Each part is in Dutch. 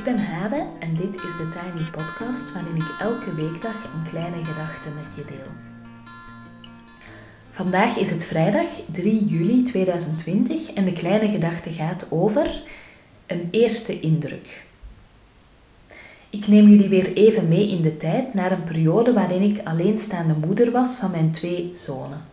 Ik ben Hade en dit is de Tiny Podcast waarin ik elke weekdag een kleine gedachte met je deel. Vandaag is het vrijdag 3 juli 2020 en de kleine gedachte gaat over een eerste indruk. Ik neem jullie weer even mee in de tijd naar een periode waarin ik alleenstaande moeder was van mijn twee zonen.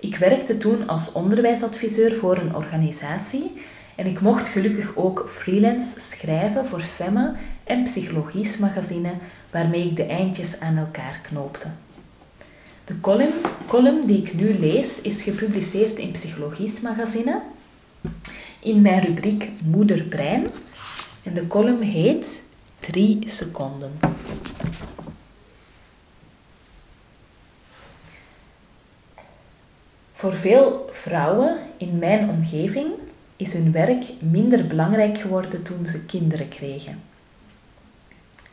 Ik werkte toen als onderwijsadviseur voor een organisatie en ik mocht gelukkig ook freelance schrijven voor Femma en Psychologisch magazine waarmee ik de eindjes aan elkaar knoopte. De column, die ik nu lees is gepubliceerd in Psychologisch magazine in mijn rubriek Moederbrein en de column heet 3 seconden. Voor veel vrouwen in mijn omgeving is hun werk minder belangrijk geworden toen ze kinderen kregen.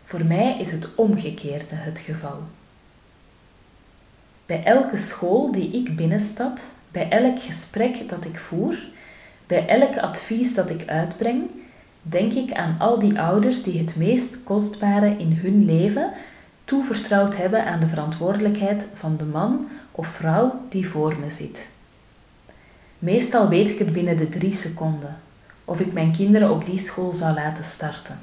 Voor mij is het omgekeerde het geval. Bij elke school die ik binnenstap, bij elk gesprek dat ik voer, bij elk advies dat ik uitbreng, denk ik aan al die ouders die het meest kostbare in hun leven toevertrouwd hebben aan de verantwoordelijkheid van de man of vrouw die voor me zit. Meestal weet ik het binnen de drie seconden of ik mijn kinderen op die school zou laten starten.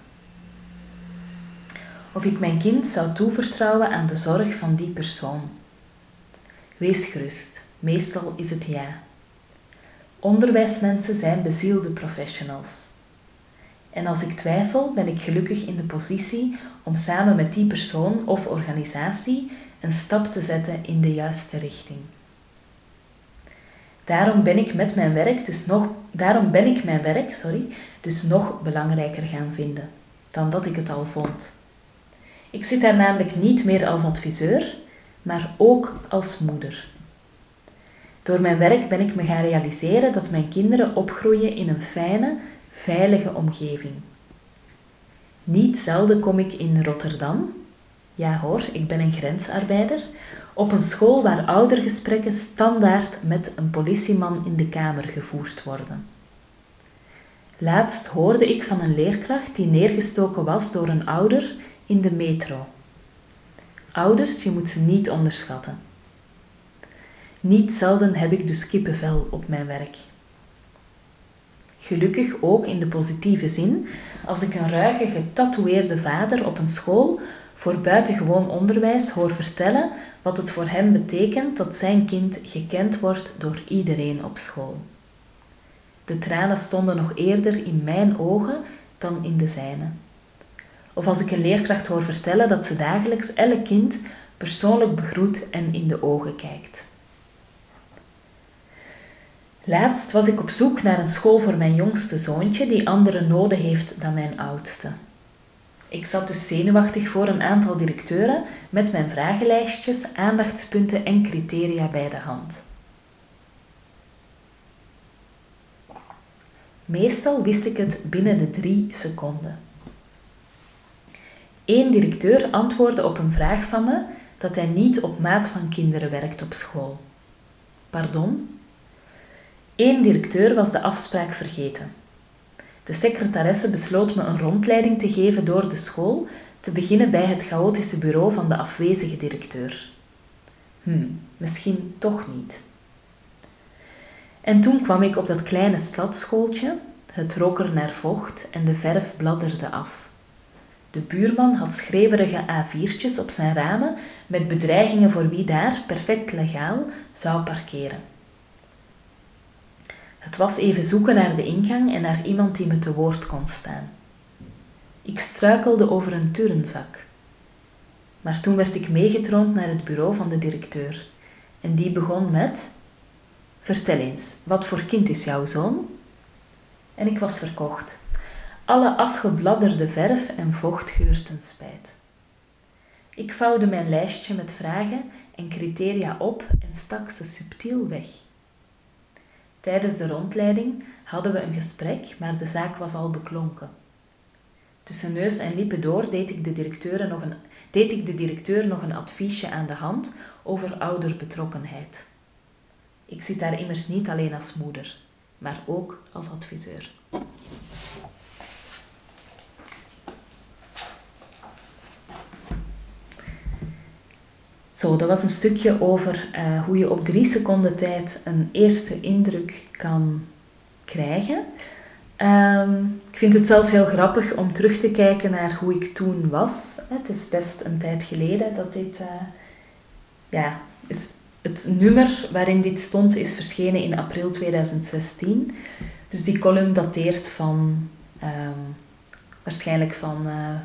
Of ik mijn kind zou toevertrouwen aan de zorg van die persoon. Wees gerust, meestal is het ja. Onderwijsmensen zijn bezielde professionals. En als ik twijfel, ben ik gelukkig in de positie om samen met die persoon of organisatie een stap te zetten in de juiste richting. Daarom ben ik met mijn werk dus nog, daarom ben ik mijn werk, sorry, dus nog belangrijker gaan vinden dan dat ik het al vond. Ik zit daar namelijk niet meer als adviseur, maar ook als moeder. Door mijn werk ben ik me gaan realiseren dat mijn kinderen opgroeien in een fijne, veilige omgeving. Niet zelden kom ik in Rotterdam, ja hoor, ik ben een grensarbeider, op een school waar oudergesprekken standaard met een politieman in de kamer gevoerd worden. Laatst hoorde ik van een leerkracht die neergestoken was door een ouder in de metro. Ouders, je moet ze niet onderschatten. Niet zelden heb ik dus kippenvel op mijn werk. Gelukkig ook in de positieve zin, als ik een ruige getatoeëerde vader op een school voor buitengewoon onderwijs hoor vertellen wat het voor hem betekent dat zijn kind gekend wordt door iedereen op school. De tranen stonden nog eerder in mijn ogen dan in de zijne. Of als ik een leerkracht hoor vertellen dat ze dagelijks elk kind persoonlijk begroet en in de ogen kijkt. Laatst was ik op zoek naar een school voor mijn jongste zoontje die andere noden heeft dan mijn oudste. Ik zat dus zenuwachtig voor een aantal directeuren met mijn vragenlijstjes, aandachtspunten en criteria bij de hand. Meestal wist ik het binnen de drie seconden. Eén directeur antwoordde op een vraag van me dat hij niet op maat van kinderen werkt op school. Pardon? Eén directeur was de afspraak vergeten. De secretaresse besloot me een rondleiding te geven door de school, te beginnen bij het chaotische bureau van de afwezige directeur. Hm, misschien toch niet. En toen kwam ik op dat kleine stadsschooltje, het rook er naar vocht en de verf bladderde af. De buurman had schreeuwerige A4'tjes op zijn ramen met bedreigingen voor wie daar, perfect legaal, zou parkeren. Het was even zoeken naar de ingang en naar iemand die me te woord kon staan. Ik struikelde over een turnzak. Maar toen werd ik meegetroond naar het bureau van de directeur. En die begon met: Vertel eens, wat voor kind is jouw zoon? En ik was verkocht. Alle afgebladderde verf en vocht geurten spijt. Ik vouwde mijn lijstje met vragen en criteria op en stak ze subtiel weg. Tijdens de rondleiding hadden we een gesprek, maar de zaak was al beklonken. Tussen neus en lippen door deed ik de directeur nog een, deed ik de directeur nog een adviesje aan de hand over ouderbetrokkenheid. Ik zit daar immers niet alleen als moeder, maar ook als adviseur. Zo, dat was een stukje over eh, hoe je op drie seconden tijd een eerste indruk kan krijgen. Ehm, ik vind het zelf heel grappig om terug te kijken naar hoe ik toen was. Het is best een tijd geleden dat dit. Uh, ja, is, het nummer waarin dit stond is verschenen in april 2016. Dus die column dateert van ehm, waarschijnlijk van uh,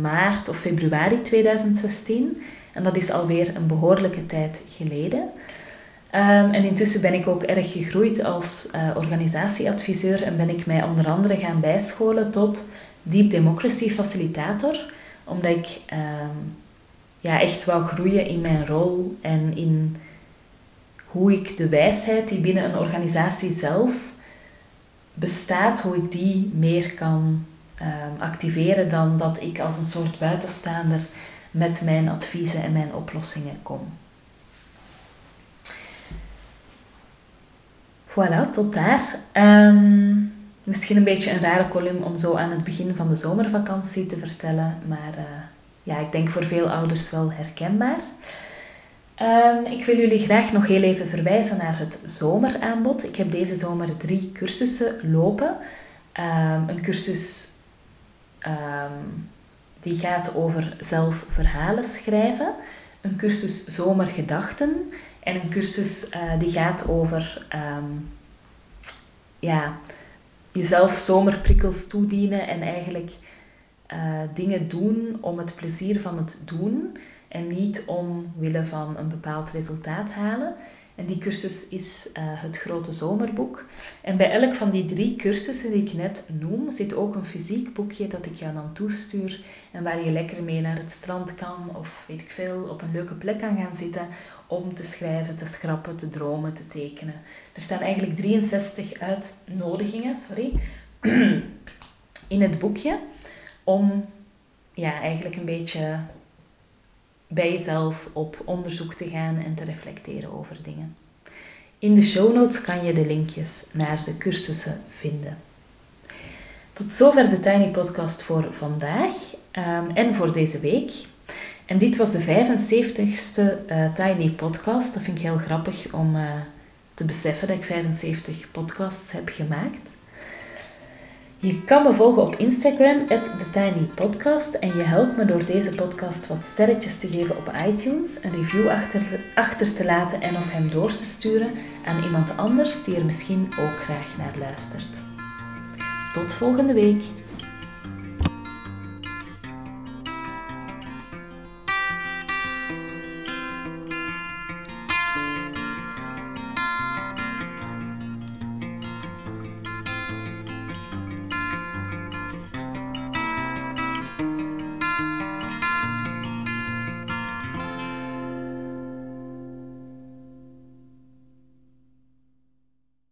maart of februari 2016. En dat is alweer een behoorlijke tijd geleden. Um, en intussen ben ik ook erg gegroeid als uh, organisatieadviseur en ben ik mij onder andere gaan bijscholen tot Deep Democracy Facilitator, omdat ik um, ja, echt wou groeien in mijn rol en in hoe ik de wijsheid die binnen een organisatie zelf bestaat, hoe ik die meer kan um, activeren dan dat ik als een soort buitenstaander met mijn adviezen en mijn oplossingen kom. Voilà, tot daar. Um, misschien een beetje een rare column om zo aan het begin van de zomervakantie te vertellen, maar uh, ja, ik denk voor veel ouders wel herkenbaar. Um, ik wil jullie graag nog heel even verwijzen naar het zomeraanbod. Ik heb deze zomer drie cursussen lopen. Um, een cursus die gaat over zelf verhalen schrijven. Een cursus zomergedachten en een cursus uh, die gaat over um, ja, jezelf zomerprikkels toedienen en eigenlijk uh, dingen doen om het plezier van het doen en niet omwille van een bepaald resultaat halen. En die cursus is uh, het Grote Zomerboek. En bij elk van die drie cursussen die ik net noem, zit ook een fysiek boekje dat ik jou dan toestuur. En waar je lekker mee naar het strand kan of weet ik veel, op een leuke plek kan gaan zitten om te schrijven, te schrappen, te dromen, te tekenen. Er staan eigenlijk 63 uitnodigingen sorry, in het boekje om ja, eigenlijk een beetje bij jezelf op onderzoek te gaan en te reflecteren over dingen. In de show notes kan je de linkjes naar de cursussen vinden. Tot zover de Tiny Podcast voor vandaag um, en voor deze week. En dit was de 75ste uh, eh, Tiny Podcast. Dat vind ik heel grappig om uh, te beseffen dat ik 75 podcasts heb gemaakt. Je kan me volgen op Instagram, TheTinyPodcast. En je helpt me door deze podcast wat sterretjes te geven op iTunes, een review achter, achter te laten en of hem door te sturen aan iemand anders die er misschien ook graag naar luistert. Tot volgende week!